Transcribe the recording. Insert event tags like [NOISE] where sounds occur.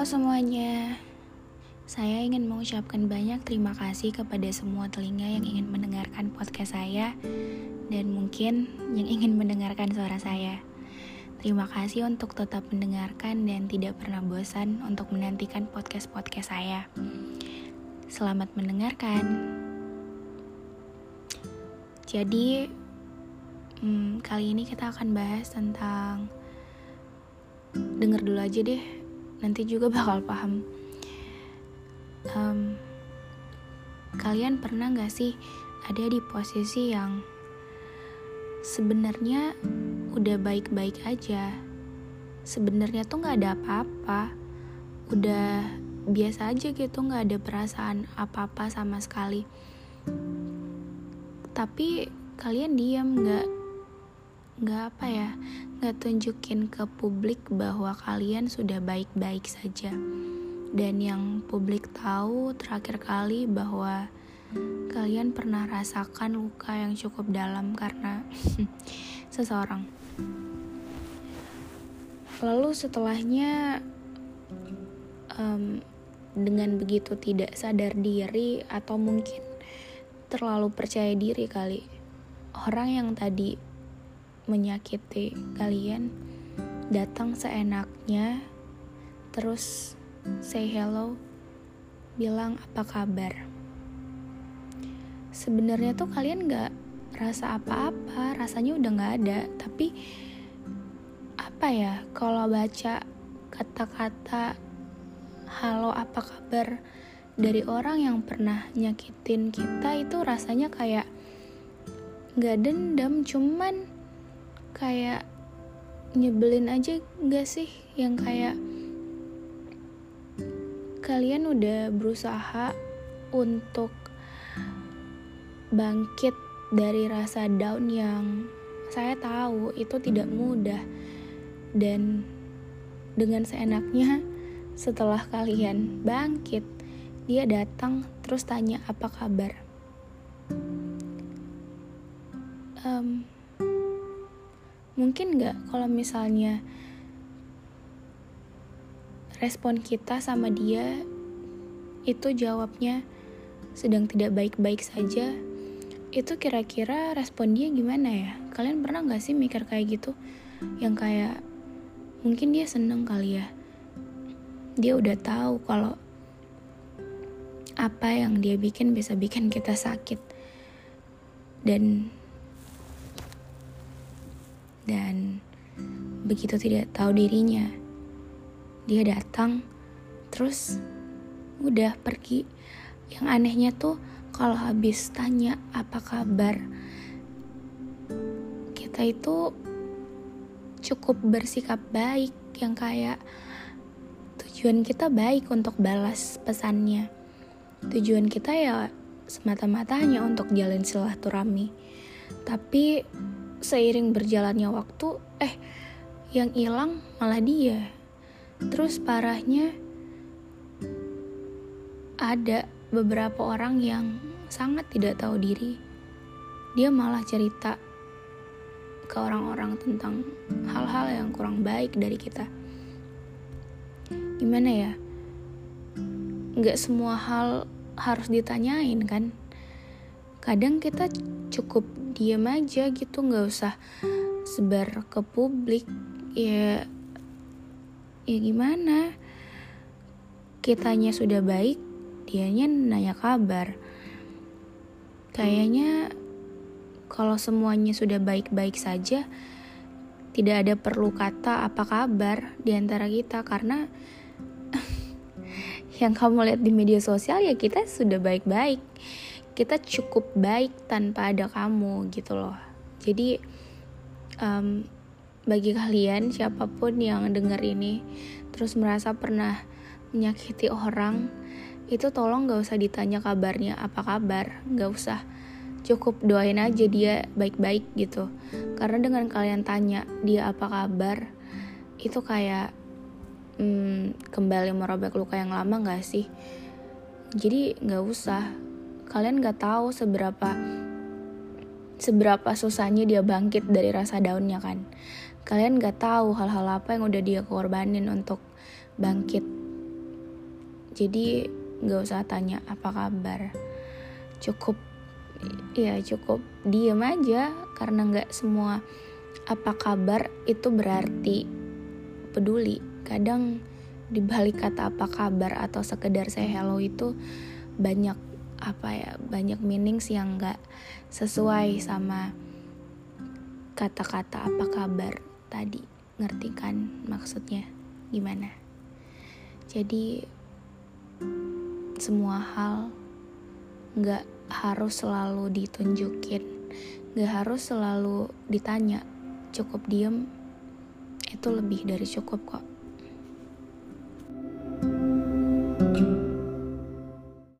Halo semuanya, saya ingin mengucapkan banyak terima kasih kepada semua telinga yang ingin mendengarkan podcast saya dan mungkin yang ingin mendengarkan suara saya. Terima kasih untuk tetap mendengarkan dan tidak pernah bosan untuk menantikan podcast-podcast saya. Selamat mendengarkan. Jadi, hmm, kali ini kita akan bahas tentang denger dulu aja deh nanti juga bakal paham. Um, kalian pernah gak sih ada di posisi yang sebenarnya udah baik-baik aja? Sebenarnya tuh nggak ada apa-apa. Udah biasa aja gitu nggak ada perasaan apa-apa sama sekali. Tapi kalian diam nggak nggak apa ya nggak tunjukin ke publik bahwa kalian sudah baik-baik saja. Dan yang publik tahu terakhir kali bahwa kalian pernah rasakan luka yang cukup dalam karena [LAUGHS] seseorang. Lalu setelahnya um, dengan begitu tidak sadar diri atau mungkin terlalu percaya diri kali orang yang tadi menyakiti kalian datang seenaknya terus say hello bilang apa kabar. Sebenarnya tuh kalian nggak rasa apa-apa rasanya udah nggak ada tapi apa ya kalau baca kata-kata halo apa kabar? dari orang yang pernah nyakitin kita itu rasanya kayak nggak dendam cuman kayak nyebelin aja gak sih? Yang kayak kalian udah berusaha untuk bangkit dari rasa down yang saya tahu itu tidak mudah. Dan dengan seenaknya setelah kalian bangkit dia datang terus tanya apa kabar? Um, mungkin nggak kalau misalnya respon kita sama dia itu jawabnya sedang tidak baik-baik saja itu kira-kira respon dia gimana ya? Kalian pernah nggak sih mikir kayak gitu? Yang kayak mungkin dia seneng kali ya. Dia udah tahu kalau apa yang dia bikin bisa bikin kita sakit. Dan dan begitu tidak tahu dirinya dia datang terus udah pergi. Yang anehnya tuh kalau habis tanya apa kabar kita itu cukup bersikap baik yang kayak tujuan kita baik untuk balas pesannya. Tujuan kita ya semata-mata hanya untuk jalan silaturahmi. Tapi seiring berjalannya waktu eh yang hilang malah dia. Terus parahnya ada beberapa orang yang sangat tidak tahu diri. Dia malah cerita ke orang-orang tentang hal-hal yang kurang baik dari kita. Gimana ya? Nggak semua hal harus ditanyain kan? Kadang kita cukup diam aja gitu nggak usah sebar ke publik. Ya ya gimana? Kitanya sudah baik dianya nanya kabar. Kayaknya kalau semuanya sudah baik-baik saja tidak ada perlu kata apa kabar di antara kita karena [LAUGHS] yang kamu lihat di media sosial ya kita sudah baik-baik kita cukup baik tanpa ada kamu gitu loh. Jadi um, bagi kalian siapa pun yang dengar ini terus merasa pernah menyakiti orang itu tolong gak usah ditanya kabarnya apa kabar. Gak usah. Cukup doain aja dia baik-baik gitu. Karena dengan kalian tanya dia apa kabar itu kayak hmm, kembali merobek luka yang lama gak sih? Jadi gak usah kalian gak tahu seberapa seberapa susahnya dia bangkit dari rasa daunnya kan? Kalian gak tahu hal-hal apa yang udah dia korbanin untuk bangkit. Jadi nggak usah tanya apa kabar. Cukup ya cukup diem aja. Karena nggak semua apa kabar itu berarti peduli. Kadang di balik kata apa kabar atau sekedar saya hello itu banyak apa ya banyak meanings yang nggak sesuai sama kata-kata apa kabar tadi. Ngerti kan maksudnya? Gimana? Jadi semua hal nggak harus selalu ditunjukin nggak harus selalu ditanya. Cukup diem itu lebih dari cukup kok